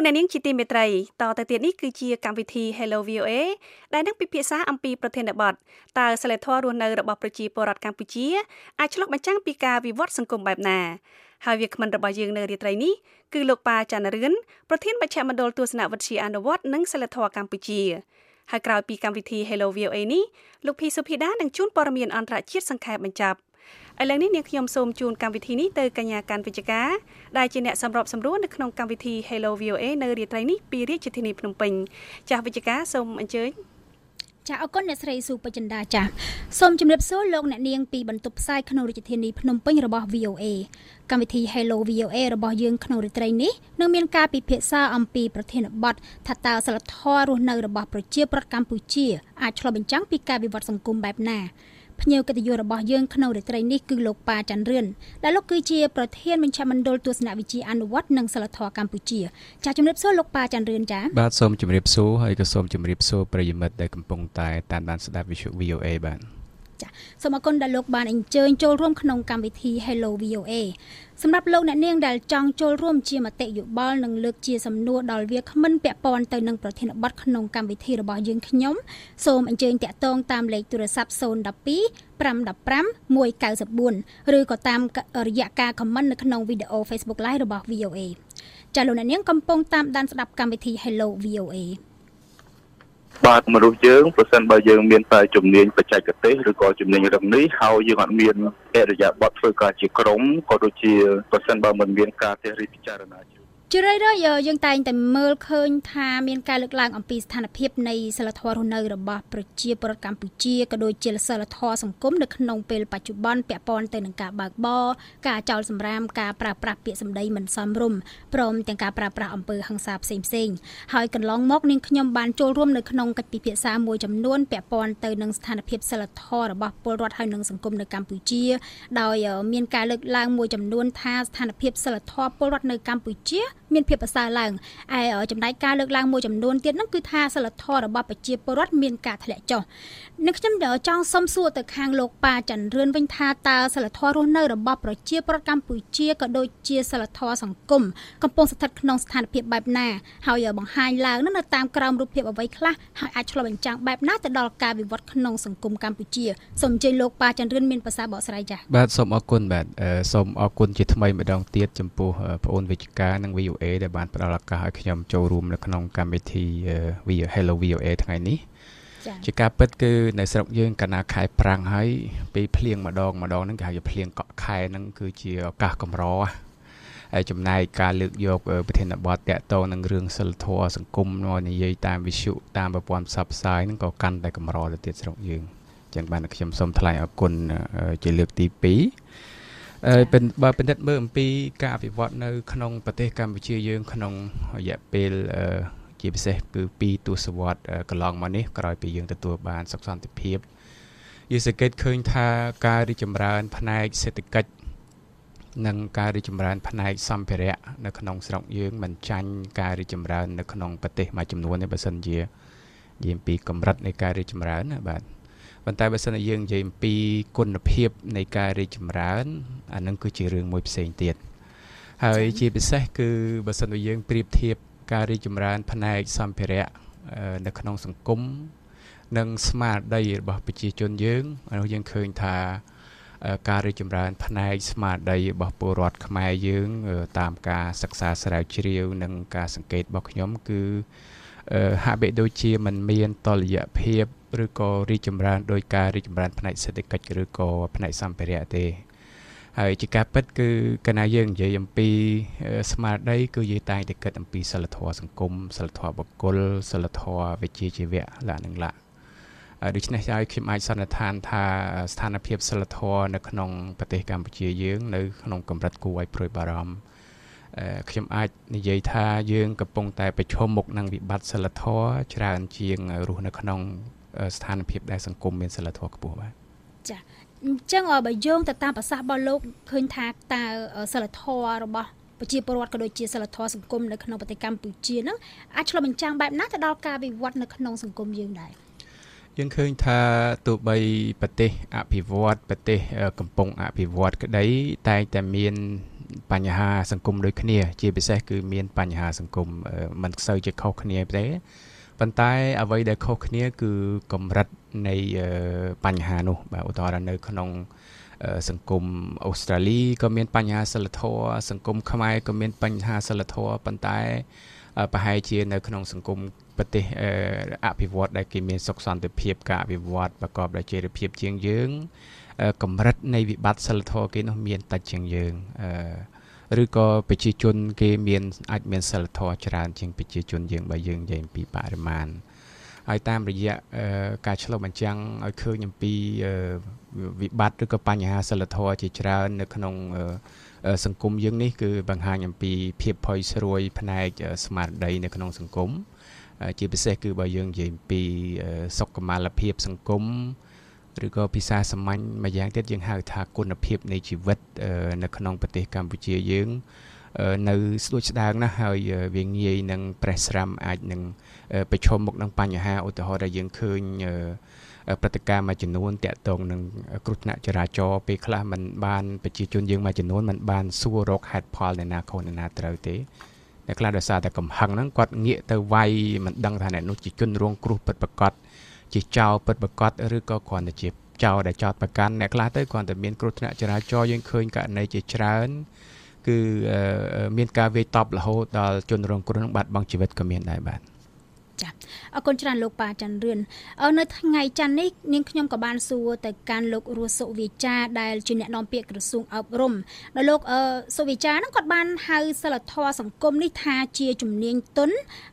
អស់លោកអ្នកនាងជាទីមេត្រីតទៅទៀតនេះគឺជាកម្មវិធី Hello VOA ដែលនឹងពិភាក្សាអំពីប្រធានបទតើសិលធម៌រស់នៅរបស់ប្រជាពលរដ្ឋកម្ពុជាអាចឆ្លុះបញ្ចាំងពីការវិវត្តសង្គមបែបណាហើយវាគ្មិនរបស់យើងនៅរាត្រីនេះគឺលោកប៉ាចាន់រឿនប្រធានមជ្ឈមណ្ឌលទស្សនវិជ្ជាអនុវត្តនិងសិលធម៌កម្ពុជាហើយក្រោយពីកម្មវិធី Hello VOA នេះលោកភីសុភីដានឹងជួនព័ត៌មានអន្តរជាតិសង្ខេបបញ្ចប់ ឥឡូវនេះនាងខ្ញុំសូមជូនកម្មវិធីនេះទៅកញ្ញាកាន់វិជ្ជការដែលជាអ្នកសម្របសម្រួលនៅក្នុងកម្មវិធី Hello VOA នៅរាត្រីនេះពីរាជធានីភ្នំពេញចាស់វិជ្ជការសូមអញ្ជើញចាអរគុណអ្នកស្រីស៊ូបចិន្តាចាសូមជម្រាបសួរលោកអ្នកនាងពីបន្ទប់ផ្សាយក្នុងរាជធានីភ្នំពេញរបស់ VOA កម្មវិធី Hello VOA របស់យើងក្នុងរាត្រីនេះនឹងមានការពិភាក្សាអំពីប្រធានបទថាតើសិលធម៌រស់នៅរបស់ប្រជាប្រដ្ឋកម្ពុជាអាចឆ្លុះបញ្ចាំងពីការវិវត្តសង្គមបែបណា ភ្ញៀវកិត្តិយសរបស់យើងក្នុងរាត្រីនេះគឺលោកប៉ាច័ន្ទរឿនដែលលោកគឺជាប្រធានមជ្ឈមណ្ឌលទស្សនវិជ្ជាអនុវត្តនិងសិលធម៌កម្ពុជាចាជំរាបសួរលោកប៉ាច័ន្ទរឿនចាបាទសូមជំរាបសួរហើយក៏សូមជំរាបសួរប្រិយមិត្តដែលកំពុងតែតាមដានស្ដាប់ VOA បាទ ចាសូមអរគុណដែលលោកបានអញ្ជើញចូលរួមក្នុងកម្មវិធី Hello VOA សម្រាប់លោកអ្នកនាងដែលចង់ចូលរួមជាមតិយោបល់និងលើកជាសំណួរដល់វាគ្មិនពាក់ព័ន្ធទៅនឹងប្រធានបទក្នុងកម្មវិធីរបស់យើងខ្ញុំសូមអញ្ជើញតាក់ទងតាមលេខទូរស័ព្ទ012 515 194ឬក៏តាមរយៈការ comment នៅក្នុងវីដេអូ Facebook Live របស់ VOA ចាលោកអ្នកនាងកំពុងតាមដានស្ដាប់កម្មវិធី Hello VOA បាទមនុស្សយើងប្រសិនបើយើងមានតែជំនាញបច្ចេកទេសឬក៏ជំនាញរឹងនេះហើយយើងអត់មានអរិយាប័ត្រធ្វើការជាក្រុមក៏ដូចជាប្រសិនបើមិនមានការទេសរិះពិចារណា ជាជារឿយៗយើងតែងតែមើលឃើញថាមានការលើកឡើងអំពីស្ថានភាពនៃសិលធម៌រស់នៅរបស់ប្រជាពលរដ្ឋកម្ពុជាក៏ដូចជាសិលធម៌សង្គមនៅក្នុងពេលបច្ចុប្បន្នពាក់ព័ន្ធទៅនឹងការបើកបរការចោលសម្រាមការប្រើប្រាស់ពាក្យសម្ដីមិនសមរម្យព្រមទាំងការប្រើប្រាស់អំពើហិង្សាផ្សេងផ្សេងហើយកន្លងមកនាងខ្ញុំបានចូលរួមនៅក្នុងកិច្ចពិភាក្សាមួយចំនួនពាក់ព័ន្ធទៅនឹងស្ថានភាពសិលធម៌របស់ពលរដ្ឋហើយនិងសង្គមនៅកម្ពុជា ដោយមានការលើកឡើងមួយចំនួនថាស្ថានភាពសិលធម៌ពលរដ្ឋនៅកម្ពុជា មានភាពប្រសើរឡើងឯចំណែកការលើកឡើងមួយចំនួនទៀតហ្នឹងគឺថាសិលធម៌របស់ប្រជាពលរដ្ឋមានការធ្លាក់ចុះនឹងខ្ញុំចង់សុំសួរទៅខាងលោកប៉ាច័ន្ទរឿនវិញថាតើសិលធម៌រស់នៅរបស់ប្រជាពលរដ្ឋកម្ពុជាក៏ដូចជាសិលធម៌សង្គមកំពុងស្ថិតក្នុងស្ថានភាពបែបណាហើយបង្ហាញឡើងនៅតាមក្រោមរូបភាពអ្វីខ្លះហើយអាចឆ្លុះបញ្ចាំងបែបណាទៅដល់ការវិវត្តក្នុងសង្គមកម្ពុជាសូមអញ្ជើញលោកប៉ាច័ន្ទរឿនមានប្រសាសន៍បកស្រាយចា៎បាទសូមអរគុណបាទសូមអរគុណជាថ្មីម្ដងទៀតចំពោះបងអូនវិជ្ជការនិង VOA ដែលបានផ្ដល់ឱកាសឲ្យខ្ញុំចូលរួមនៅក្នុងកម្មវិធី Hello VOA ថ្ងៃនេះជាការពិតគឺនៅស្រុកយើងកាលណាខែប្រាំងហើយពេលភ្លៀងម្ដងម្ដងហ្នឹងគេហៅថាភ្លៀងកក់ខែហ្នឹងគឺជាឱកាសកម្រហើយចំណាយការលើកយកប្រធានបទតកតងនឹងរឿងសិលធម៌សង្គមមកនិយាយតាមវិទ្យុតាមប្រព័ន្ធផ្សព្វផ្សាយហ្នឹងក៏កាន់តែកម្រទៅទៀតស្រុកយើងអញ្ចឹងបានខ្ញុំសូមថ្លែងអរគុណជាលើកទី2 អឺបើពិនិត្យមើលអំពីការអភិវឌ្ឍនៅក្នុងប្រទេសកម្ពុជាយើងក្នុងរយៈពេលជាពិសេសគឺ2ទសវត្សរ៍កន្លងមកនេះក្រោយពីយើងទទួលបានសុខសន្តិភាពយើងសង្កេតឃើញថាការរីកចម្រើន ផ្នែកសេដ្ឋកិច្ចនិងការរីកចម្រើន ផ្នែកសម្ភារៈនៅក្នុងស្រុកយើងមិនចាញ់ការរីកចម្រើននៅក្នុងប្រទេសមួយចំនួនទេបើសិនជានិយាយពីកម្រិតនៃការរីកចម្រើនណាបាទ ប៉ុន្តែបើសិនជាយើងនិយាយអំពីគុណភាពនៃការរីកចម្រើនអានឹងគឺជារឿងមួយផ្សេងទៀតហើយជាពិសេសគឺបើសិនជាយើងប្រៀបធៀបការរីកចម្រើន ផ្នែកសម្ភារៈនៅក្នុងសង្គមនិងស្មារតីរបស់ប្រជាជនយើងនោះយើងឃើញថាការរីកចម្រើន ផ្នែកស្មារតីរបស់ពលរដ្ឋខ្មែរយើង តាមការសិក្សាស្រាវជ្រាវ និងការសង្កេតរបស់ខ្ញុំគឺ ហាក់បីដូចជាมันមានតលយៈភាពឬក៏រីកចម្រើនដោយការរីកចម្រើនផ្នែកសេដ្ឋកិច្ចឬក៏ផ្នែកសម្ភារៈទេហើយជាការពិតគឺកាលណាយើងនិយាយអំពីស្មារតីគឺយើងតែងតែគិតអំពីសិលធម៌សង្គមសិលធម៌បុគ្គលសិលធម៌វិជ្ជាជីវៈលក្ខនឹងលក្ខដូច្នេះហើយខ្ញុំអាចសន្និដ្ឋានថាស្ថានភាពសិលធម៌នៅក្នុងប្រទេសកម្ពុជាយើង នៅក្នុងកម្រិតគួរឲ្យព្រួយបារម្ភ ខ្ញុំអាចនិយាយថាយើងកំពុងតែប្រឈមមុខនឹងវិបត្តិសិលធម៌ច្រើនជាងរស់នៅក្នុង ស្ថានភាពដែលសង្គមមានសិលធម៌ខ្ពស់បាទចាអញ្ចឹងបើយោងទៅតាមប្រសាសន៍របស់លោកឃើញថាតើសិលធម៌របស់ប្រជាពលរដ្ឋក៏ដូចជាសិលធម៌សង្គមនៅក្នុងប្រទេសកម្ពុជាហ្នឹងអាចឆ្លុះបញ្ចាំងបែបណាទៅដល់ការវិវត្តនៅក្នុងសង្គមយើងដែរ យើងឃើញថាទោះបីប្រទេសអភិវឌ្ឍប្រទេសកំពុងអភិវឌ្ឍក្តីតែងតែមានបញ្ហាសង្គមដូចគ្នា ជាពិសេសគឺមានបញ្ហាសង្គមមិនសូវជាខុសគ្នាទេប៉ុន្តែអ្វីដែលខុសគ្នា គឺកម្រិតនៃបញ្ហានោះបាទឧទាហរណ៍នៅក្នុងសង្គមអូស្ត្រាលីក៏មានបញ្ហាសិលធម៌សង្គមខ្មែរក៏មានបញ្ហាសិលធម៌ប៉ុន្តែ ប្រហែលជានៅក្នុងសង្គមប្រទេសអភិវឌ្ឍដែលគេមានសុខសន្តិភាពការអភិវឌ្ឍប្រកបដោយចីរភាពជាងយើងកម្រិតនៃវិបត្តិសិលធម៌គេនោះមានតិចជាងយើងឬក៏ប្រជាជន គេមានអាចមានសិលធម៌ច្រើនជាងប្រជាជនយើងបើយើងនិយាយអំពីបរិមាណហើយតាមរយៈការឆ្លុះបញ្ចាំងឲ្យឃើញអំពីវិបត្តិឬក៏បញ្ហាសិលធម៌ជាច្រើននៅក្នុង សង្គមយើងនេះគឺបង្ហាញអំពីភាពផុយស្រួយផ្នែកស្មារតីនៅក្នុងសង្គមជាពិសេសគឺបើយើងនិយាយអំពីសុខុមាលភាពសង្គមឬក៏ភាសាសាមញ្ញមួយយ៉ាងទៀតយើងហៅថាគុណភាពនៃជីវិតនៅក្នុងប្រទេសកម្ពុជាយើងនៅស្ដួចស្ដាងណាស់ហើយវាងាយនឹងប្រេះស្រាំអាចនឹងប្រឈមមុខនឹងបញ្ហាឧទាហរណ៍ដែលយើងឃើញ ព្រឹត្តិការណ៍មួយចំនួនតាក់ទងនឹងគ្រោះថ្នាក់ចរាចរណ៍ពេលខ្លះมันបានប្រជាជនយើងមួយចំនួនมันបានសួររកហេតុផលនៃណាខុសនៃណាត្រូវទេអ្នកខ្លះដោយសារតែកំហឹងហ្នឹងគាត់ងាកទៅវាយមិនដឹងថាអ្នកនោះជាជនរងគ្រោះពិតប្រាកដជាចោរពិតប្រាកដឬក៏គ្រាន់តែជាចោរដែលចោតប្រកាន់អ្នកខ្លះទៅគ្រាន់តែមានគ្រោះថ្នាក់ចរាចរណ៍យើងឃើញករណីជាច្រើនគឺមានការវាយតប់រហូតដល់ជនរងគ្រោះនឹងបាត់បង់ជីវិតក៏មានដែរបាទ ចាអរគុណច្រើនលោកប៉ាច័ន្ទរឿននៅថ្ងៃច័ន្ទនេះនាងខ្ញុំក៏បានសួរទៅកាន់លោករស់សុវិចាដែលជាអ្នកនាំពាក្យក្រសួងអប់រំដោយលោកសុវិចាហ្នឹងគាត់បានហៅសិលធម៌សង្គមនេះថាជាជំនាញទុន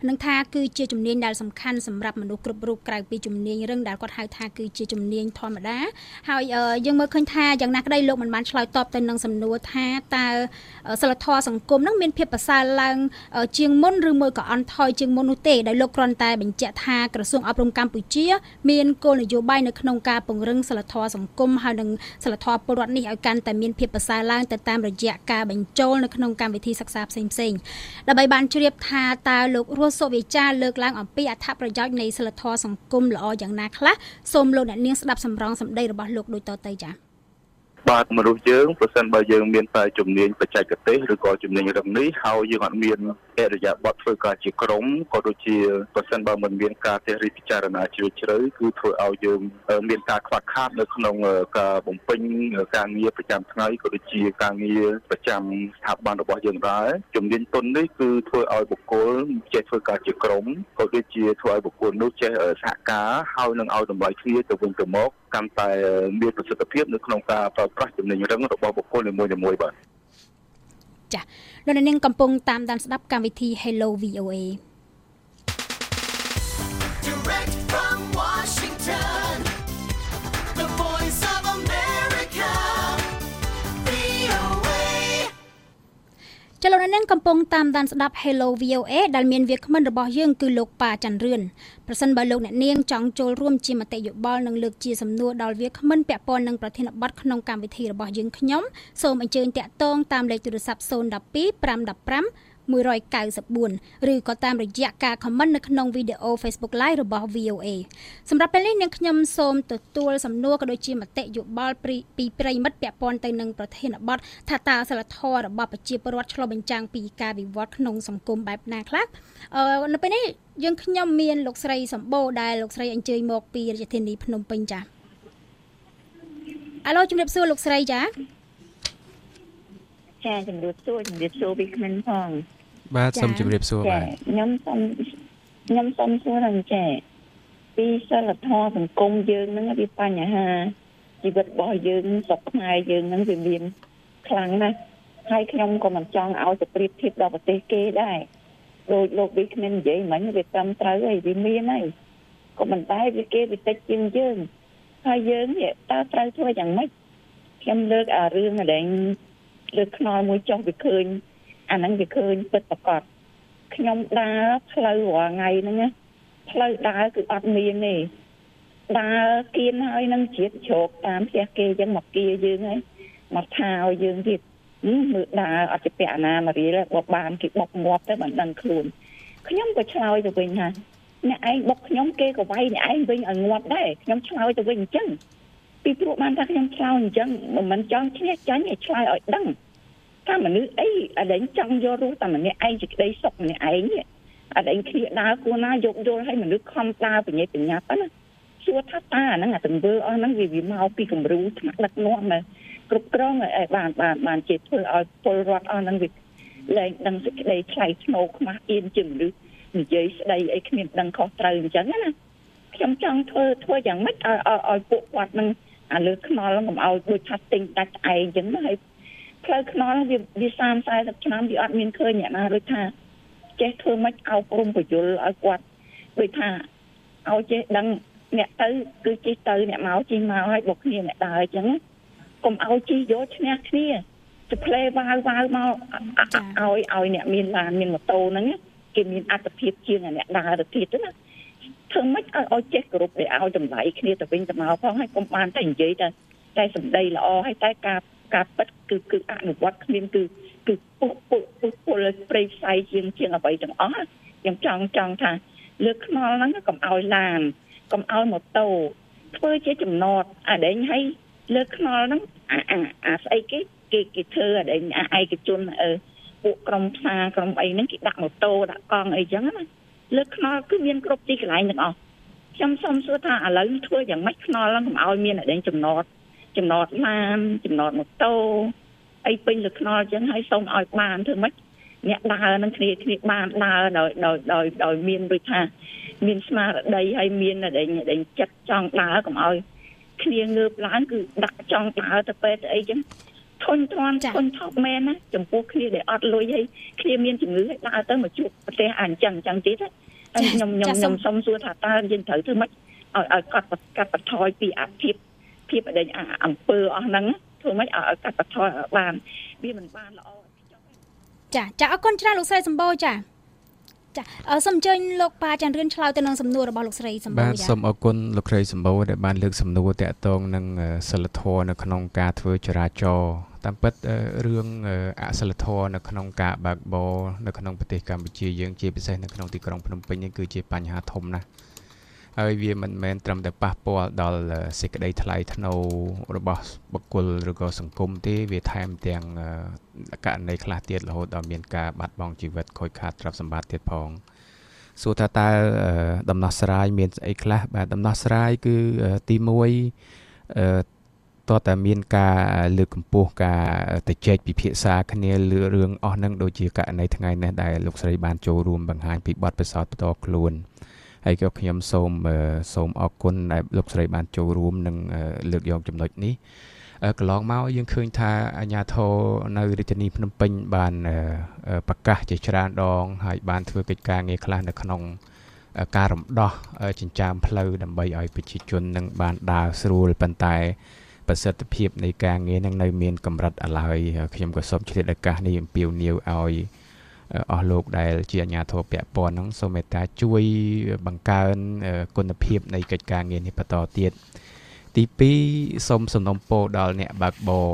និងថាគឺជាជំនាញដែលសំខាន់សម្រាប់មនុស្សគ្រប់រូបក្រៅពីជំនាញរឹងដែលគាត់ហៅថាគឺជាជំនាញធម្មតាហើយយើងមើលឃើញថាយ៉ាងណាក្តីលោកមិនបានឆ្លើយតបទៅនឹងសំណួរថាតើសិលធម៌សង្គមហ្នឹងមានភាពប្រសើរឡើង ជាងមុនឬមួយក៏អន់ថយជាងមុននោះទេដោយលោកគ្រាន់តែបញ្ជាក់ថាក្រសួងអប់រំកម្ពុជា មានគោលនយោបាយនៅក្នុងការពង្រឹងសិលធម៌សង្គមហើយនិងសិលធម៌ពលរដ្ឋនេះឲ្យកាន់តែមានភាពប្រសើរឡើងទៅតាមរយៈការបញ្ចូលនៅក្នុងកម្មវិធីសិក្សាផ្សេងផ្សេងដើម្បីបានជ្រាបថាតើលោករស់សុវិចាលើកឡើងអំពីអត្ថប្រយោជន៍នៃសិលធម៌សង្គមល្អយ៉ាងណាខ្លះសូមលោកអ្នកនាងស្ដាប់សម្រងសម្ដីរបស់លោកដូចតទៅចា៎ បាទមនុស្សយើងប្រសិនបើយើងមានតែជំនាញបច្ចេកទេសឬក៏ជំនាញរឹងនេះហើយយើងអត់មានអរិយាប័ត្រធ្វើការជាក្រុមក៏ដូចជាប្រសិនបើមិនមានការទេសរិះពិចារណាជ្រាលជ្រៅគឺធ្វើឲ្យយើងមានការខ្វះខាតនៅក្នុងការបំពេញការងារប្រចាំថ្ងៃក៏ដូចជាការងារប្រចាំស្ថាប័នរបស់យើងដែរជំនាញទុននេះគឺធ្វើឲ្យបុគ្គលចេះធ្វើការជាក្រុមក៏ដូចជាធ្វើឲ្យបុគ្គលនោះចេះសហការហើយនឹងឲ្យតម្លៃគ្នាទៅវិញទៅមកកាន់តែមានប្រសិទ្ធភាពនៅក្នុងការប្រើប្រាស់ចំណេញរឹងរបស់បុគ្គលនីមួយៗបាទចាលោកនាងកំពុងតាមដានស្ដាប់កម្មវិធី Hello VOA ចលនានឹងកំពុងតាមដានស្ដាប់ Hello VOA ដែលមានវាគ្មិនរបស់យើងគឺលោកប៉ាច័ន្ទរឿនប្រសិនបើលោកអ្នកនាងចង់ចូលរួមជាមតិយោបល់និងលើកជាសំណួរដល់វាគ្មិនពាក់ព័ន្ធនឹងប្រធានបទក្នុងកម្មវិធីរបស់យើងខ្ញុំសូមអញ្ជើញតាក់ទងតាមលេខទូរស័ព្ទ012 515 194ឬក៏តាមរយៈការ comment នៅក្នុងវីដេអូ Facebook Live របស់ VOA សម្រាប់ពេលនេះនាងខ្ញុំសូមទទួលសំណួរក៏ដូចជាមតិយោបល់ពីប្រិមិត្តពាក់ព័ន្ធទៅនឹងប្រធានបទថាតើសិលធម៌របស់ប្រជាពលរដ្ឋឆ្លុះបញ្ចាំងពីការវិវត្តក្នុងសង្គមបែបណាខ្លះអឺនៅពេលនេះយើងខ្ញុំមានលោកស្រីសម្បូរដែលលោកស្រីអញ្ជើញមកពីរាជធានីភ្នំពេញចា៎អាឡូជំរាបសួរលោកស្រីចាចាជំរាបសួរជំរាបសួរពីក្មិនផង បាទសូមជម្រាបសួរបាទខ្ញុំសូមខ្ញុំសូមសួរ rằng ចាពីសិលធម៌សង្គមយើងហ្នឹងវាបញ្ហាជីវិតរបស់យើងស្រុកខ្មែរយើងហ្នឹងវាមានខ្លាំងណាស់ហើយខ្ញុំក៏មិនចង់ឲ្យទៅប្រៀបធៀបដល់ប្រទេសគេដែរដូចលោកវិក្មិននិយាយមិញវាត្រឹមត្រូវហើយវាមានហើយក៏មិនតែវាគេវាតិចជាងយើងហើយយើងតើត្រូវធ្វើយ៉ាងម៉េចខ្ញុំលើកអារឿងដែលលើកខ្នល់មួយចុះវាឃើញ អាហ្នឹងវាឃើញពិតប្រកបខ្ញុំដើរផ្លូវរាល់ថ្ងៃហ្នឹងណាផ្លូវដើរគឺអត់មានទេដើរគៀនហើយនឹងជ្រៀតជ្រោកតាមផ្ទះគេអញ្ចឹងមកគៀយើងហើយមកថាឲ្យយើងទៀតមើលដើរអត់ជាពាក់អាណាមករៀលបបបានគេបុកងាប់ទៅមិនដឹងខ្លួនខ្ញុំក៏ឆ្លើយទៅវិញថាអ្នកឯងបុកខ្ញុំគេក៏វាយអ្នកឯងវិញឲ្យងាប់ដែរខ្ញុំឆ្លើយទៅវិញអញ្ចឹងពីព្រោះបានថាខ្ញុំឆ្លើយអញ្ចឹងមិនចង់ឈ្នះចាញ់ឲ្យឆ្លើយឲ្យដឹង ថាមនុស្សអីអដែងចង់យករស់តែម្នាក់ឯងសេចក្តីសុខម្នាក់ឯងអដែងគ្នាដើរគួរណាយកយល់ឲ្យមនុស្សខំដើរបញ្ញាបញ្ញាទៅណាសួរថាតាហ្នឹងអាទង្វើអស់ហ្នឹងវាវាមកពីគំរូថ្នាក់ដឹកនាំណាគ្រប់គ្រងឲ្យបានបានបានជាធ្វើឲ្យពលរដ្ឋអស់ហ្នឹងវាលែងដឹងសេចក្តីថ្លៃថ្នូរខ្មាស់អៀនជាមនុស្សនិយាយស្ដីអីគ្មានដឹងខុសត្រូវអញ្ចឹងណាខ្ញុំចង់ធ្វើធ្វើយ៉ាងម៉េចឲ្យឲ្យពួកគាត់នឹងអាលើខ្នល់កុំឲ្យដូចថាទិញដាច់ឯងអញ្ចឹងណាហើយ ផ្លូវខ្នល់វាវា30 40ឆ្នាំវាអត់មានឃើញអ្នកណាដូចថា ចេះធ្វើម៉េចឲ្យព្រមបញ្យលឲ្យគាត់ដូចថាឲ្យចេះដឹងអ្នកទៅគឺជិះទៅអ្នកមកជិះមកឲ្យបុកគ្នាអ្នកដើរអញ្ចឹងកុំឲ្យជិះយកឈ្នះគ្នាទៅផ្លេវាវវាវមកឲ្យឲ្យអ្នកមានឡានមានម៉ូតូហ្នឹងគេមានអត្តភាពជាងអ្នកដើរទៅទៀតណាធ្វើម៉េចឲ្យឲ្យចេះគ្រប់ để ឲ្យតម្លៃគ្នាទៅវិញទៅមកផងហើយកុំបានតែនិយាយតែតែសម្ដីល្អហើយតែការ ការពិតគឺគឺអនុវត្តគ្មានគឺគឺពុះពុះពុះពលប្រេផ្សៃជាងជាងអ្វីទាំងអស់ខ្ញុំចង់ចង់ថាលើកខ្នល់ហ្នឹងកុំឲ្យឡានកុំឲ្យម៉ូតូធ្វើជាចំណតអាដែងឲ្យលើកខ្នល់ហ្នឹងអាអាស្អីគេគេគេធ្វើអាដែងអាឯកជនអឺពួកក្រុមផ្សារក្រុមអីហ្នឹងគេដាក់ម៉ូតូដាក់កង់អីចឹងណាលើកខ្នល់គឺមានគ្រប់ទីកន្លែងទាំងអស់ខ្ញុំសូមសួរថាឥឡូវធ្វើយ៉ាងម៉េចខ្នល់ហ្នឹងកុំឲ្យមានអាដែងចំណត ចំណតឡានចំណតម៉ូតូអីពេញលើខ្នល់ចឹងហើយសូមឲ្យបានធ្វើម៉េចអ្នកដើរនឹងគ្នាគ្នាបានដើរដោយដោយដោយដោយមានដូចថា មានស្មារតីហើយមានដេញដេញចិត្តចង់ដើរកុំឲ្យគ្នាងើបឡើងគឺដាក់ចង់ដើរទៅពេទ្យអីចឹងធន់ទ្រាំធន់ថប់មែនណាចំពោះគ្នាដែលអត់លុយហើយគ្នាមានជំងឺហើយដើរទៅមកជួបប្រទេសអញ្ចឹងអញ្ចឹងទៀតហើយខ្ញុំខ្ញុំខ្ញុំសុំសួរថាតើយើងត្រូវធ្វើម៉េចឲ្យឲ្យកត់កាត់បន្ថយពីអាភិប ភាពអីអំពើអស់ហ្នឹងធ្វើម៉េចឲ្យកាត់បន្ថយបានវាមិនបានល្អចាចាអរគុណច្រើនលោកស្រីសម្បូរចាចាសូមអញ្ជើញលោកប៉ាចាន់រឿនឆ្លើយទៅនឹងសំណួររបស់លោកស្រីសម្បូរបាទសូមអរគុណលោកស្រីសម្បូរដែលបានលើកសំណួរតាក់ទងនឹងសិលធម៌នៅក្នុងការធ្វើចរាចរណ៍តាមពិតរឿងអសិលធម៌នៅក្នុងការបើកបរនៅក្នុងប្រទេសកម្ពុជាយើងជាពិសេសនៅក្នុងទីក្រុងភ្នំពេញនេះគឺជាបញ្ហាធំណាស់ ហើយវាមិនមែនត្រឹមតែប៉ះពាល់ដល់សេចក្តីថ្លៃថ្នូររបស់បុគ្គលឬក៏សង្គមទេវាថែមទាំងករណីខ្លះទៀតរហូតដល់មានការបាត់បង់ជីវិតខូចខាតទ្រព្យសម្បត្តិទៀតផងសួរថាតើដំណោះស្រាយមានស្អីខ្លះបាទដំណោះស្រាយគឺទី1អឺតើតែមានការលើកកម្ពស់ការទៅជែកពិភាក្សាគ្នាលើរឿងអស់នឹងដូចជាករណីថ្ងៃនេះដែលលោកស្រីបានចូលរួមបង្ហាញពីបទពិសោធន៍ផ្ទាល់ខ្លួន ហើយក៏ខ្ញុំសូមសូមអរគុណដែលលោកស្រីបានចូលរួមនិងលើកយកចំណុចនេះកន្លងមកយើងឃើញថាអាញាធរនៅរាជធានីភ្នំពេញបានប្រកាសជាច្រើនដង ហើយបានធ្វើកិច្ចការងារខ្លះនៅក្នុងការរំដោះចិញ្ចើមផ្លូវដើម្បីឲ្យប្រជាជននឹងបានដើរស្រួលប៉ុន្តែប្រសិទ្ធភាពនៃការងារនឹងនៅមានកម្រិតឡើយខ្ញុំក៏សូមឆ្លៀតឱកាសនេះអំពាវនាវឲ្យ អស់លោកដែលជាអាជ្ញាធរពាក់ព័ន្ធហ្នឹងសូមមេត្តាជួយបង្កើនគុណភាពនៃកិច្ចការងារនេះបន្តទៀតទី2សូមសំណូមពរដល់អ្នកបើកបរ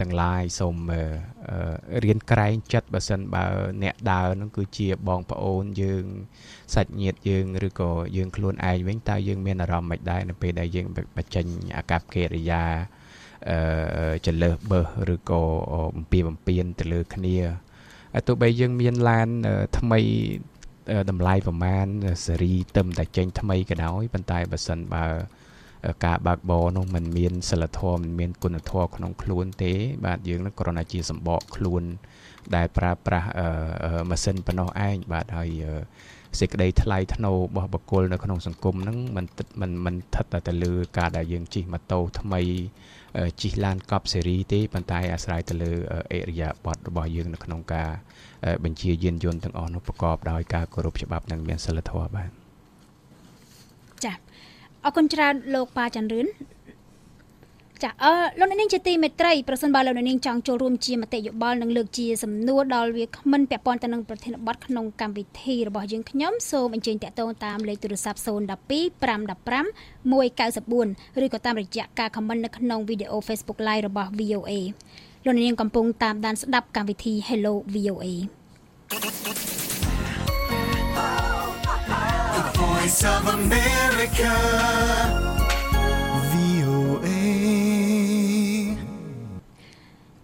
ទាំងឡាយសូមរៀនក្រែងចិត្តបើសិនបើអ្នកដើរនឹងគឺជាបងប្អូនយើងសាច់ញាតិយើងឬក៏យើងខ្លួនឯងវិញតើយើងមានអារម្មណ៍មិនដែរនៅពេលដែលយើងបញ្ចេញអាកប្បកិរិយាអឺចលើសបើសឬក៏បំពីបំពៀនទៅលើគ្នា ទោះបីយើងមានឡានថ្មីតម្លៃប្រមាណសេរីទឹមតែចេញថ្មីក៏ដោយប៉ុន្តែបើសិនបើការបើកបរនោះมันមានសិលធម៌มันមានគុណធម៌ក្នុងខ្លួនទេ បាទយើងនឹងគ្រាន់តែជាសម្បកខ្លួន ដែលប្រើប្រាស់ម៉ាស៊ីនប៉ុណ្ណោះឯងបាទហើយសេចក្តីថ្លៃថ្នូររបស់បុគ្គលនៅក្នុងសង្គមហ្នឹងมันมันมันស្ថិតតែទៅលើការដែលយើងជិះម៉ូតូថ្មី ជិះឡានកប់សេរីទេប៉ុន្តែអាស្រ័យទៅលើអេរិយាបថរបស់យើងនៅក្នុងការបញ្ជាយានយន្តទាំងអស់នោះប្រកបដោយការគោរពច្បាប់និងមានសិលធម៌បាទចាអរគុណច្រើនលោកប៉ាច័ន្ទរឿន ចាអឺលោកនាងជាទីមេត្រីប្រសិនបើលោកនាងចង់ចូលរួមជាមតិយោបល់និងលើកជាសំណួរដល់វាគ្មិនពាក់ព័ន្ធទៅនឹងប្រធានបទក្នុងកម្មវិធីរបស់យើងខ្ញុំសូមអញ្ជើញតាក់ទងតាមលេខទូរស័ព្ទ012 515 194ឬក៏តាមរយៈការ comment នៅក្នុងវីដេអូ Facebook Live របស់ VOA លោកនាងកំពុងតាមដានស្ដាប់កម្មវិធី Hello VOA The Voice of America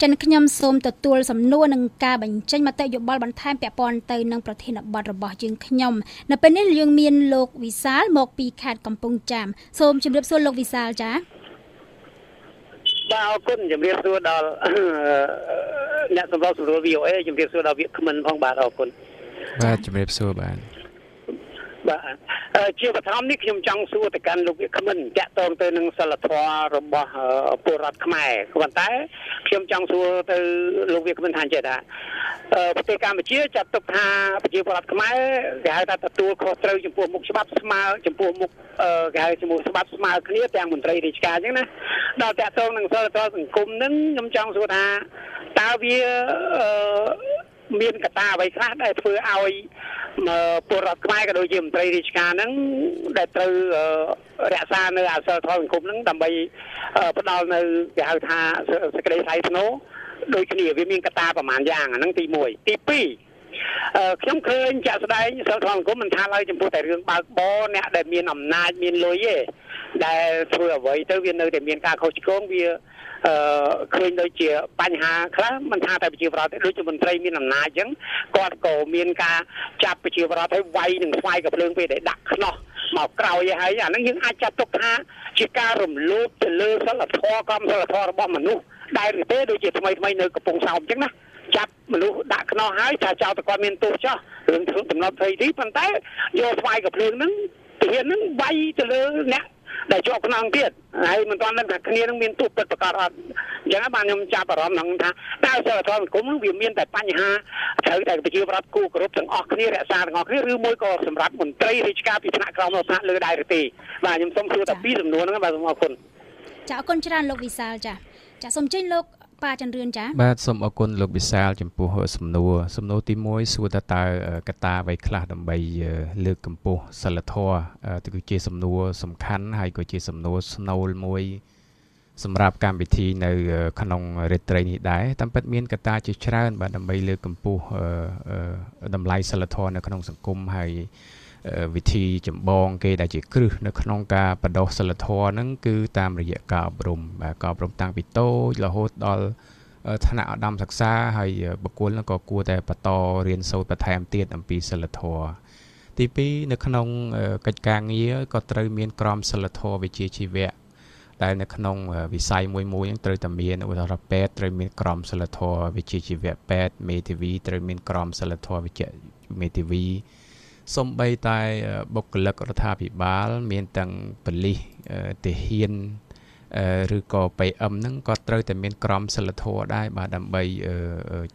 ចចិនខ្ញុំសូមទទួលសំណួរនឹងការបញ្ចេញមតិយោបល់បន្ថែមពាក់ព័ន្ធទៅនឹងប្រធានបទរបស់យើងខ្ញុំនៅពេលនេះយើងមានលោកវិសាលមកពីខេត្តកំពង់ចាមសូមជម្រាបសួរលោកវិសាលចា៎បាទអរគុណជំរាបសួរដល់អ្នកសម្របសម្រួល VOA ជំរាបសួរដល់វាគ្មិនផងបាទអរគុណបាទជំរាបសួរបាទ បាទជាបឋមនេះខ្ញុំចង់សួរទៅកាន់លោកវាគ្មិនតាក់ទងទៅនឹងសិលធម៌របស់ពលរដ្ឋខ្មែរប៉ុន្តែខ្ញុំចង់សួរទៅលោកវាគ្មិនថាចេះថាប្រទេសកម្ពុជាចាត់ទុកថាប្រជាពលរដ្ឋខ្មែរគេហៅថាទទួលខុសត្រូវចំពោះមុខច្បាប់ស្មើចំពោះមុខគេហៅជាមួយច្បាប់ស្មើគ្នាទាំងមន្ត្រីរាជការអញ្ចឹងណាដល់តាក់ទងនឹងសិលធម៌សង្គមនឹងខ្ញុំចង់សួរថាតើវា មានកត្តាអ្វីខ្លះដែលធ្វើឲ្យពលរដ្ឋខ្មែរក៏ដូចជាមន្ត្រីរាជការហ្នឹងដែលត្រូវរក្សានៅអសិលធម៌សង្គមហ្នឹងដើម្បីផ្ដល់នៅគេហៅថាសេចក្តីថ្លៃថ្នូរដូចគ្នាវាមានកត្តាប្រហែលយ៉ាងអាហ្នឹងទី1ទី2ខ្ញុំឃើញចាក់ស្ដែងសិលធម៌សង្គមមិនថាឡើយចំពោះតែរឿងបើកបរអ្នកដែលមានអំណាចមានលុយទេដែលធ្វើអ្វីទៅវានៅតែមានការខុសឆ្គងវា អឺឃើញដូចជាបញ្ហាខ្លះមិនថាតែប្រជាប្រដ្ឋទេដូចជាមន្ត្រីមានអំណាចអញ្ចឹងគាត់ក៏មានការចាប់ប្រជាប្រដ្ឋឲ្យវាយនឹងស្វាយកំភ្លើងពេលដែលដាក់ខ្នោះមកក្រោយឲ្យហើយអាហ្នឹងយើងអាចចាត់ទុកថាជាការរំលោភទៅលើសិលធម៌កម្មសិលធម៌របស់មនុស្សដែលទេដូចជាថ្មីថ្មីនៅកំពង់សោមអញ្ចឹងណាចាប់មនុស្សដាក់ខ្នោះហើយថាចោលតែគាត់មានទោសចោះរឿងធ្វើដំណត់ភ័យទីប៉ុន្តែយកស្វាយកំភ្លើងហ្នឹងទាហានហ្នឹងវាយទៅលើអ្នក ដែលជាប់ខ្នងទៀតហើយមិនទាន់ដឹងថាគ្នានឹងមានទូពិតប្រកាសអត់អញ្ចឹងបានខ្ញុំចាប់អារម្មណ៍ហ្នឹងថាតើសិលធម៌សង្គមវាមានតែបញ្ហាត្រូវតែប្រជាប្រដ្ឋគូគោរពទាំងអស់គ្នារក្សាទាំងអស់គ្នាឬមួយក៏សម្រាប់មន្ត្រីរាជការពីថ្នាក់ក្រោមដល់ថ្នាក់លើដែរឬទេបាទខ្ញុំសូមសួរតែពីសំណួរហ្នឹងបាទសូមអរគុណចាអរគុណច្រើនលោកវិសាលចាចាសូមចេញលោក ប៉ាចន្ទរឿនចាបាទសូមអរគុណលោកវិសាលចំពោះសំណួរសំណួរទី1សួរតើតើកត្តាអ្វីខ្លះដើម្បី លើកកម្ពស់សិលធម៌ទៅគឺជាសំណួរសំខាន់ហើយក៏ជាសំណួរស្នូលមួយសម្រាប់កម្មវិធីនៅ ក្នុងរាត្រីនេះដែរតាមពិតមានកត្តាជាច្រើន បាទដើម្បីលើកកម្ពស់តម្លៃសិលធម៌នៅក្នុងសង្គមហើយ វិធីចម្បងគេដែលជាគ្រឹះនៅក្នុងការបដោះសិលធម៌ហ្នឹងគឺតាមរយៈការអប់រំបាទការអប់រំតាំងពីតូចរហូតដល់ថ្នាក់ឧត្តមសិក្សាហើយបុគ្គលហ្នឹងក៏គួរតែបន្តរៀនសូត្របន្ថែមទៀតអំពីសិលធម៌ទី2នៅក្នុងកិច្ចការងារក៏ត្រូវមានក្រមសិលធម៌វិជ្ជាជីវៈដែលនៅក្នុងវិស័យមួយមួយហ្នឹងត្រូវតែមានឧទាហរណ៍ពេទ្យត្រូវមានក្រមសិលធម៌វិជ្ជាជីវៈពេទ្យមេធាវីត្រូវមានក្រមសិលធម៌វិជ្ជាមេធាវី សំបីតែបុគ្គលិករដ្ឋាភិបាល មានទាំងបលិសទាហានឬក៏ PM ហ្នឹងក៏ត្រូវតែមានក្រមសិលធម៌ដែរបាទដើម្បី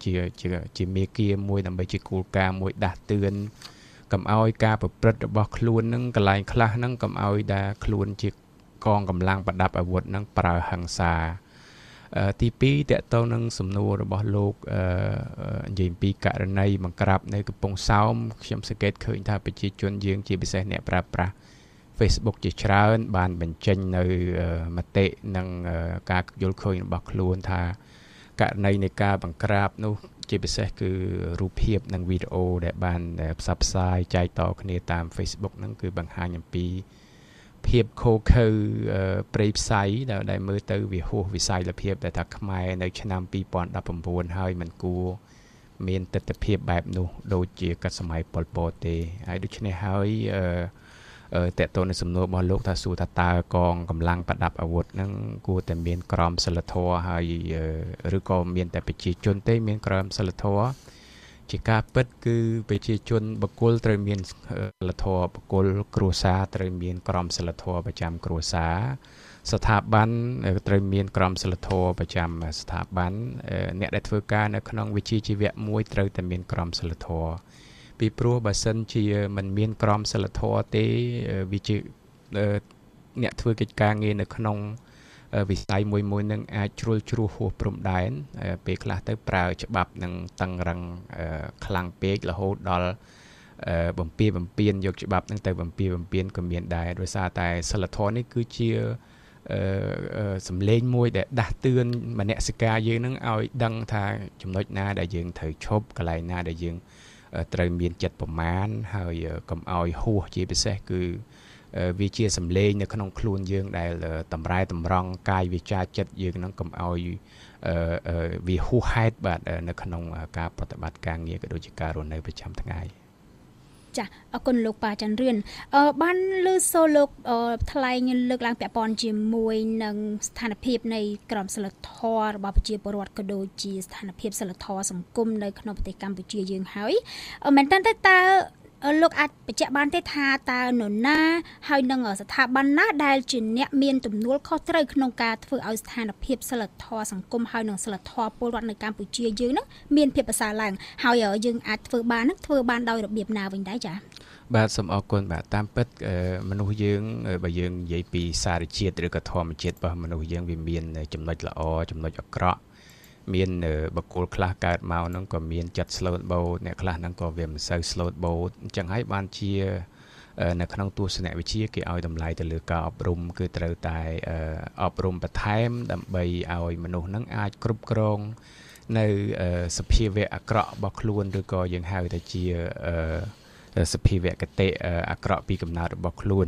ជាជាជាមេគាមួយ ដើម្បីជាគោលការណ៍មួយដាស់តឿនកុំឲ្យការប្រព្រឹត្តរបស់ខ្លួនហ្នឹងកន្លែងខ្លះហ្នឹងកុំឲ្យដែលខ្លួនជាកងកម្លាំងប្រដាប់អាវុធហ្នឹងប្រើហិង្សា ទី2តកតងនឹងសំណួររបស់លោកនិយាយពីករណីបង្ក្រាបនៅកំពង់សោមខ្ញុំសង្កេតឃើញថាប្រជាជនយើងជាពិសេសអ្នកប្រើប្រាស់ Facebook ជាច្រើន បានបញ្ចេញនៅមតិនិងការយល់ឃើញរបស់ខ្លួនថាករណីនៃការបង្ក្រាបនោះជាពិសេសគឺរូបភាពនិងវីដេអូដែលបានផ្សព្វផ្សាយចែកតគ្នាតាម Facebook ហ្នឹងគឺបង្ហាញអំពី ភាពខូខើព្រៃផ្សៃដែលដែលមើលទៅវាហួសវិស័យលភាពដែលថាខ្មែរនៅឆ្នាំ2019ហើយมันគួរមានទស្សនវិជ្ជាបែបនោះ ដូចជាកាត់សម័យប៉ុលពតទេហើយដូច្នេះហើយអឺតកតទៅនឹងសំណួររបស់លោកថាសួរថាតើកងកម្លាំងប្រដាប់អាវុធហ្នឹងគួរតែមានក្រមសិលធម៌ហើយឬក៏មានតែប្រជាជនទេមានក្រមសិលធម៌ ជាការពិតគឺប្រជាជនបកគលត្រូវមានសិលធម៌បកគលគ្រួសារត្រូវមានក្រមសិលធម៌ប្រចាំគ្រួសារស្ថាប័នត្រូវមានក្រមសិលធម៌ប្រចាំស្ថាប័នអ្នកដែលធ្វើការនៅក្នុងវិជ្ជាជីវៈមួយត្រូវតែមានក្រមសិលធម៌ពីព្រោះបើសិនជាមិនមានក្រមសិលធម៌ទេវាជាអ្នកធ្វើកិច្ចការងារនៅក្នុង វិស័យមួយមួយនឹងអាចជ្រុលជ្រោះហួសព្រំដែនពេលខ្លះទៅប្រើច្បាប់នឹងតឹងរឹងខ្លាំងពេករហូតដល់បំពៀបំពៀនយកច្បាប់នឹងទៅបំពៀបំពៀនក៏មានដែរដោយសារតែសិលធម៌នេះគឺជាអឺសំឡេងមួយដែលដាស់តឿនមនសិការយើងនឹងឲ្យដឹងថាចំណុចណាដែលយើងត្រូវឈប់កន្លែងណាដែលយើងត្រូវមានចិត្តប្រមាណហើយកុំឲ្យហួសជាពិសេសគឺ វាជាសម្លេងនៅក្នុងខ្លួនយើងដែលតម្រែតម្រង់កាយវាចាចិត្តយើងនឹងកុំឲ្យវាហួសហេតុបាទនៅក្នុងការប្រតិបត្តិការងារក៏ដូចជាការរស់នៅប្រចាំថ្ងៃចាអរគុណលោកប៉ាច័ន្ទរឿនអឺបានលើសូលោកថ្លែងលើកឡើងពាក់ព័ន្ធជាមួយនឹងស្ថានភាពនៃក្រមសីលធម៌របស់ប្រជាពលរដ្ឋក៏ដូចជាស្ថានភាពសីលធម៌សង្គមនៅក្នុងប្រទេសកម្ពុជាយើងហើយមែនតើតើ លោកអាចបញ្ជាក់បានទេថាតើនរណា ហើយនឹងស្ថាប័នណាដែលជាអ្នកមានទំនួលខុសត្រូវក្នុងការធ្វើឲ្យស្ថានភាពសិលធម៌សង្គមហើយនឹងសិលធម៌ពលរដ្ឋនៅកម្ពុជាយើងនឹងមានភាពប្រសើរឡើងហើយយើងអាចធ្វើបាននឹងធ្វើបានដោយរបៀបណាវិញដែរចា៎បាទសូមអរគុណបាទតាមពិតមនុស្សយើងបើយើងនិយាយពីសារជាតិឬក៏ធម្មជាតិរបស់មនុស្សយើងវាមានចំណុចល្អចំណុចអាក្រក់ មានបកគលខ្លះកើតមកហ្នឹងក៏មានចិត្ត slow boat អ្នកខ្លះហ្នឹងក៏វាមិនសូវ slow boat អញ្ចឹងហើយបានជានៅក្នុងទស្សនវិជ្ជាគេឲ្យតម្លៃទៅលើការអប់រំគឺត្រូវតែអប់រំបន្ថែម ដើម្បីឲ្យមនុស្សហ្នឹងអាចគ្រប់គ្រងនៅសភាវៈអាក្រក់របស់ខ្លួនឬក៏យើងហៅថាជាសភាវៈកតិអាក្រក់ពីកំណើតរបស់ខ្លួន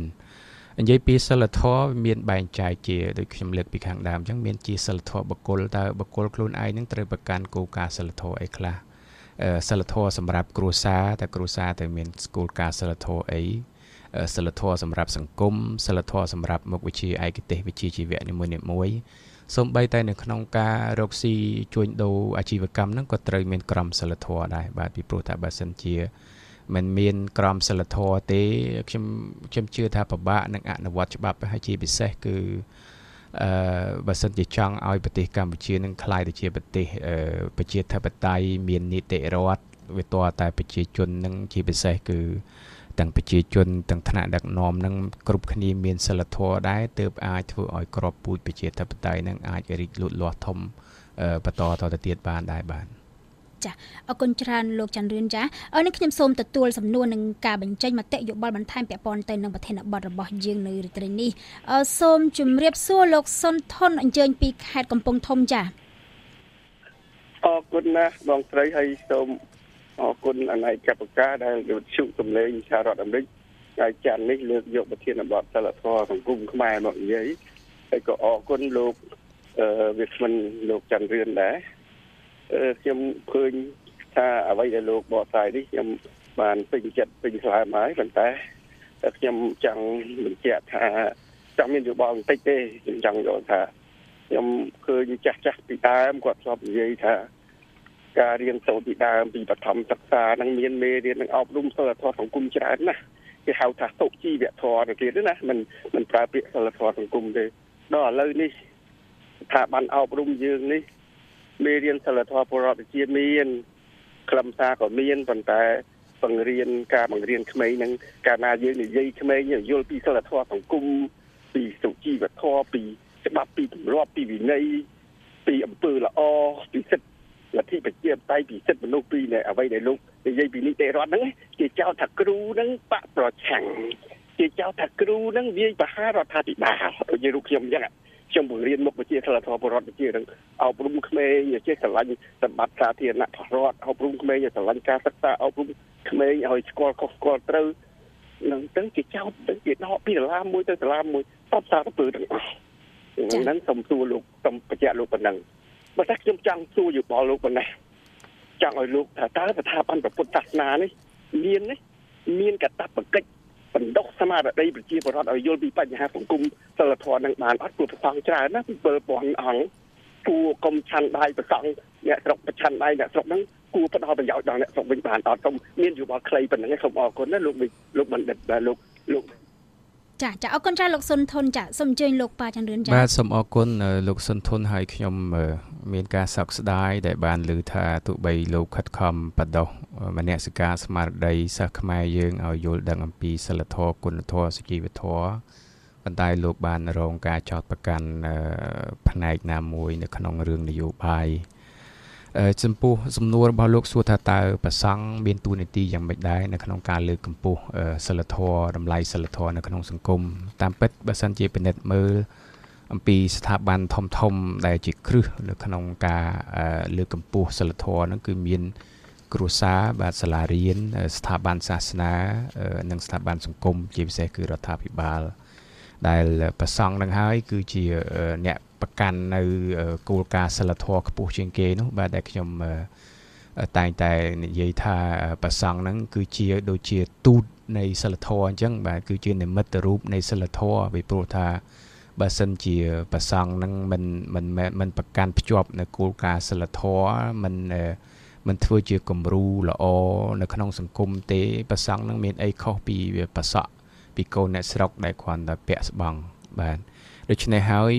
និយាយពីសិលធម៌មានបែងចែកជាដូចខ្ញុំលើកពីខាងដើមអញ្ចឹងមានជាសិលធម៌បុគ្គលតើបុគ្គលខ្លួនឯងនឹងត្រូវប្រកាន់គោលការណ៍សិលធម៌អីខ្លះសិលធម៌សម្រាប់គ្រួសារតើគ្រួសារទៅមានគោលការណ៍សិលធម៌អីសិលធម៌សម្រាប់សង្គមសិលធម៌សម្រាប់មុខវិជ្ជាឯកទេសវិជ្ជាជីវៈនីមួយៗសូម្បីតែនៅក្នុងការរកស៊ីជួញដូរអាជីវកម្មហ្នឹងក៏ត្រូវមានក្រមសិលធម៌ដែរបាទពីព្រោះថាបើសិនជា មិនមានក្រមសីលធម៌ទេខ្ញុំខ្ញុំជឿថាពិបាកនឹងអនុវត្តច្បាប់ហើយជាពិសេសគឺអឺបើសិនជាចង់ឲ្យប្រទេសកម្ពុជានឹងក្លាយទៅជាប្រទេសប្រជាធិបតេយ្យមាននីតិរដ្ឋវាតតែប្រជាជននឹងជាពិសេសគឺទាំងប្រជាជនទាំងថ្នាក់ដឹកនាំនឹងគ្រប់គ្នាមានសិលធម៌ដែរទើបអាចធ្វើឲ្យក្របពូជប្រជាធិបតេយ្យនឹងអាចរីកលូតលាស់ធំបន្តតទៅទៀតបានដែរបាទ ចាអរគុណច្រើនលោកច័ន្ទរឿនចាអរនេះខ្ញុំសូមទទួលសំណួរនឹងការបញ្ចេញមតិយោបល់បន្ថែមពាក់ព័ន្ធទៅនឹងប្រធានបទរបស់យើងនៅរាត្រីនេះអរសូមជម្រាបសួរលោកសុនថនអញ្ជើញពីខេត្តកំពង់ធំចាអរគុណណាស់បងស្រីហើយសូមអរគុណអនាយកបការដែលវិទ្យុសំឡេងសហរដ្ឋអាមេរិកហើយច័ន្ទនេះលើកយកប្រធានបទសិលធម៌សង្គមខ្មែរមកនិយាយហើយក៏អរគុណលោកអឺវាគ្មិនលោកច័ន្ទរឿនដែរ ខ្ញុំឃើញថាអ្វីដែលលោកបកស្រាយនេះខ្ញុំបានពេញចិត្តពេញស្លើមហើយប៉ុន្តែខ្ញុំចង់បញ្ជាក់ថាចង់មានយោបល់បន្តិចទេខ្ញុំចង់យល់ថាខ្ញុំឃើញចាស់ចាស់ពីដើមគាត់ធ្លាប់និយាយថាការរៀនសូត្រពីដើមពីបឋមសិក្សានឹងមានមេរៀននឹងអប់រំសិលធម៌សង្គមច្រើនណាស់គេហៅថាសុជីវធម៌ទៅទៀតណាមិនមិនប្រើពាក្យសិលធម៌សង្គមទេដល់ឥឡូវនេះស្ថាប័នអប់រំយើងនេះ មេរៀនសិលធម៌ពលរដ្ឋវិជ្ជាមានខ្លឹមសារក៏មានប៉ុន្តែបង្រៀនការបង្រៀនក្មេងនឹងកាលណាយើងនិយាយក្មេងយល់ពីសិលធម៌សង្គមពីសុជីវធម៌ពីច្បាប់ពីទម្លាប់ពីវិន័យពីអំពើល្អពីសិទ្ធិលទ្ធិប្រជាធិបតេយ្យពីសិទ្ធិមនុស្សពីអ្វីដែលលោកនិយាយពីនីតិរដ្ឋហ្នឹងគេចោទថាគ្រូហ្នឹងបកប្រឆាំងគេចោទថាគ្រូហ្នឹងវាយប្រហាររដ្ឋាភិបាលដូចជារូបខ្ញុំអញ្ចឹង ខ្ញុំបង្រៀនមុខវិជ្ជាសិលធម៌បរដ្ឋវិជ្ជានឹងអប់រំក្មេងឲ្យចេះស្រឡាញ់សម្បត្តិសាធារណៈរដ្ឋអប់រំក្មេងឲ្យស្រឡាញ់ការសិក្សាអប់រំក្មេងឲ្យស្គាល់ខុសស្គាល់ត្រូវនឹងទៅជាចោតទៅជាដកពីសាលាមួយទៅសាលាមួយតបសារពើទាំងអស់ហ្នឹងសូមសួរលោកសូមបញ្ជាក់លោកប៉ុណ្ណឹងបើតែខ្ញុំចង់សួរយោបល់លោកប៉ុណ្ណេះចង់ឲ្យលោកថាតើស្ថាប័នពុទ្ធសាសនានេះមាននេះមានកតបកិច្ច បណ្ដុះស្មារតីប្រជាពលរដ្ឋឲ្យយល់ពីបញ្ហាសង្គមសិលធម៌នឹងបានអត់ព្រោះប្រសងច្រើនណា7000អង្គគួរកុំឆាន់ដៃប្រសងអ្នកស្រុកប្រឆាន់ដៃអ្នកស្រុកហ្នឹងគួរផ្ដល់ប្រយោជន៍ដល់អ្នកស្រុកវិញបានអត់សូមមានយោបល់ខ្លីប៉ុណ្ណឹងសូមអរគុណណាលោកលោកបណ្ឌិតលោកលោក ចាចាអរគុណចាលោកសុនធុនចាសូមអញ្ជើញលោកប៉ាចន្ទរឿនចាបាទសូមអរគុណលោកសុនធុនហើយខ្ញុំមានការសោកស្ដាយដែលបានឮថាទោះបីលោកខិតខំបដោះមនសិការស្មារតីសិស្សខ្មែរយើងឲ្យយល់ដឹងអំពីសិលធម៌គុណធម៌សុជីវធម៌ប៉ុន្តែលោកបានរងការចោទប្រកាន់ផ្នែកណាមួយនៅក្នុងរឿងនយោបាយ ចំពោះសំណួររបស់លោកសួរថាតើប្រសង់មានទួនាទីយ៉ាងម៉េចដែរនៅក្នុងការលើកកម្ពស់សិលធម៌តម្លៃសិលធម៌នៅក្នុងសង្គមតាមពិតបើសិនជាពិនិត្យមើលអំពីស្ថាប័នធំធំដែលជាគ្រឹះនៅក្នុងការលើកកម្ពស់សិលធម៌ហ្នឹងគឺមានគ្រួសារបាទសាលារៀនស្ថាប័នសាសនា និងស្ថាប័នសង្គមជាពិសេសគឺរដ្ឋាភិបាលដែលប្រសង់នឹងហើយគឺជាអ្នក ប្រកាន់នៅគោលការណ៍សិលធម៌ខ្ពស់ជាងគេនោះបាទដែលខ្ញុំតែងតែនិយាយថាប្រសង់ហ្នឹងគឺជាដូចជាទូតនៃសិលធម៌អញ្ចឹងបាទគឺជានិមិត្តរូបនៃសិលធម៌ពីព្រោះថាបើសិនជាប្រសង់ហ្នឹងមិនមិនមិនប្រកាន់ភ្ជាប់នៅគោលការណ៍សិលធម៌មិនមិនធ្វើជាគំរូល្អនៅក្នុងសង្គមទេប្រសង់នឹងមានអីខុសពីប្រសក់ពីកូនអ្នកស្រុកដែលគ្រាន់តែពាក់ស្បង់បាទ ដូច្នេះហើយ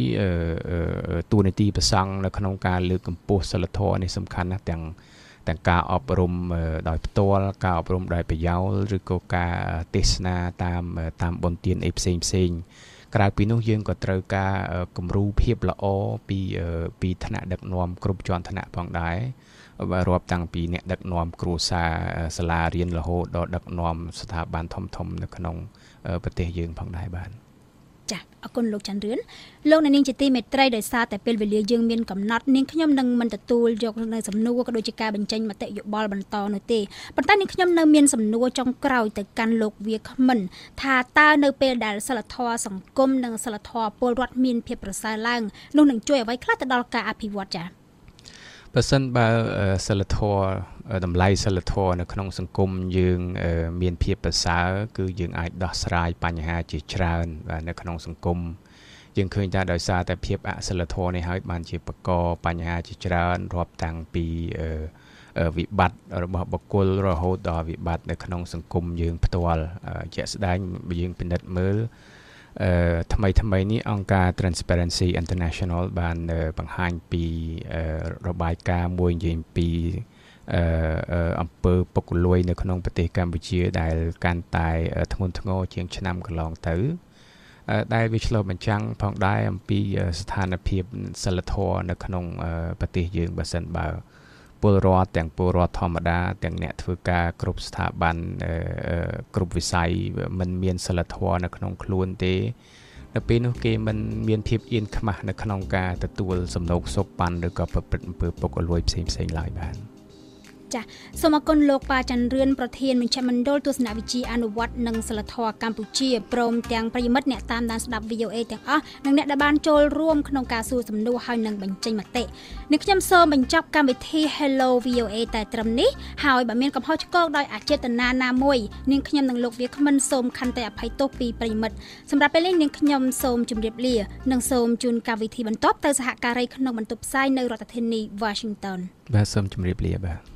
តួនាទីប្រសង់នៅក្នុងការលើកកម្ពស់សិលធម៌នេះសំខាន់ណាស់ទាំងទាំងការអប់រំដោយផ្ទាល់ការអប់រំដោយប្រយោលឬក៏ការទេសនាតាមតាមបុណ្យទានអីផ្សេងផ្សេងក្រៅពីនោះយើងក៏ត្រូវការគំរូភាពល្អពីពីថ្នាក់ដឹកនាំគ្រប់ជាន់ថ្នាក់ផងដែររាប់តាំងពីអ្នកដឹកនាំគ្រួសារសាលារៀនរហូតដល់ដឹកនាំស្ថាប័នធំៗនៅក្នុងប្រទេសយើងផងដែរបាទ ចាអរគុណលោកច័ន្ទរឿនលោកអ្នកនាងជាទីមេត្រីដោយសារតែពេលវេលាយើងមានកំណត់នាងខ្ញុំនឹងមិនទទួលយកនៅសំណួរក៏ដូចជាការបញ្ចេញមតិយោបល់បន្តនោះទេប៉ុន្តែនាងខ្ញុំនៅមានសំណួរចុងក្រោយទៅកាន់លោកវាគ្មិន ថាតើនៅពេលដែលសិលធម៌សង្គមនិងសិលធម៌ពលរដ្ឋមានភាពប្រសើរឡើងនោះនឹងជួយអ្វីខ្លះទៅដល់ការអភិវឌ្ឍចា៎បើសិនបើសិលធម៌ តម្លៃសិលធម៌នៅក្នុងសង្គមយើងមានភាពប្រសើរគឺយើងអាចដោះស្រាយបញ្ហាជាច្រើនបាទនៅក្នុងសង្គមយើងឃើញថាដោយសារតែភាពអសិលធម៌នេះហើយបានជាបកបញ្ហាជាច្រើនរាប់តាំងពីវិបត្តិរបស់បុគ្គលរហូតដល់វិបត្តិនៅក្នុងសង្គមយើងផ្ទាល់ជាក់ស្ដែងយើងពិនិត្យមើលអឺថ្មីថ្មីនេះអង្គការ Transparency International បានបង្ហាញពីរបាយការណ៍មួយនិយាយពី អឺអំពើពុករលួយនៅក្នុងប្រទេសកម្ពុជា ដែលកាន់តែធ្ងន់ធ្ងរជាងឆ្នាំកន្លងទៅដែលវាឆ្លុះបញ្ចាំងផងដែរអំពីស្ថានភាពសិលធម៌នៅក្នុងប្រទេសយើងបើសិនបើពលរដ្ឋទាំងពលរដ្ឋធម្មតា ទាំងអ្នកធ្វើការគ្រប់ស្ថាប័នគ្រប់វិស័យមិនមានសិលធម៌នៅក្នុងខ្លួនទេនៅពេលនោះគេមិនមានភាពអៀនខ្មាស់នៅក្នុងការទទួលសំណោកសុបប៉ាន់ឬក៏ប្រព្រឹត្តអំពើពុករលួយផ្សេងផ្សេងឡើយបាទ។ ចាសសូមអគុណលោកប៉ាច័ន្ទរឿនប្រធានមជ្ឈមណ្ឌលទស្សនវិជ្ជាអនុវត្តនិងសិលធម៌កម្ពុជាព្រមទាំងប្រិយមិត្តអ្នកតាមដានស្ដាប់ VOA ទាំងអស់និងអ្នកដែលបានចូលរួមក្នុងការសួរសំណួរហើយនឹងបញ្ចេញមតិនេះខ្ញុំសូមបញ្ចប់កម្មវិធី Hello VOA តែត្រឹមនេះហើយបើមានកំហុសឆ្គងដោយអចេតនាណាមួយនាងខ្ញុំនិងលោកវាគ្មិនសូមខន្តីអភ័យទោសពីប្រិយមិត្តសម្រាប់ពេលនេះនាងខ្ញុំសូមជម្រាបលានិងសូមជូនកម្មវិធីបន្តទៅសហការីក្នុងបន្ទប់ផ្សាយនៅរដ្ឋធានី Washington បាទសូមជម្រាបលាបាទ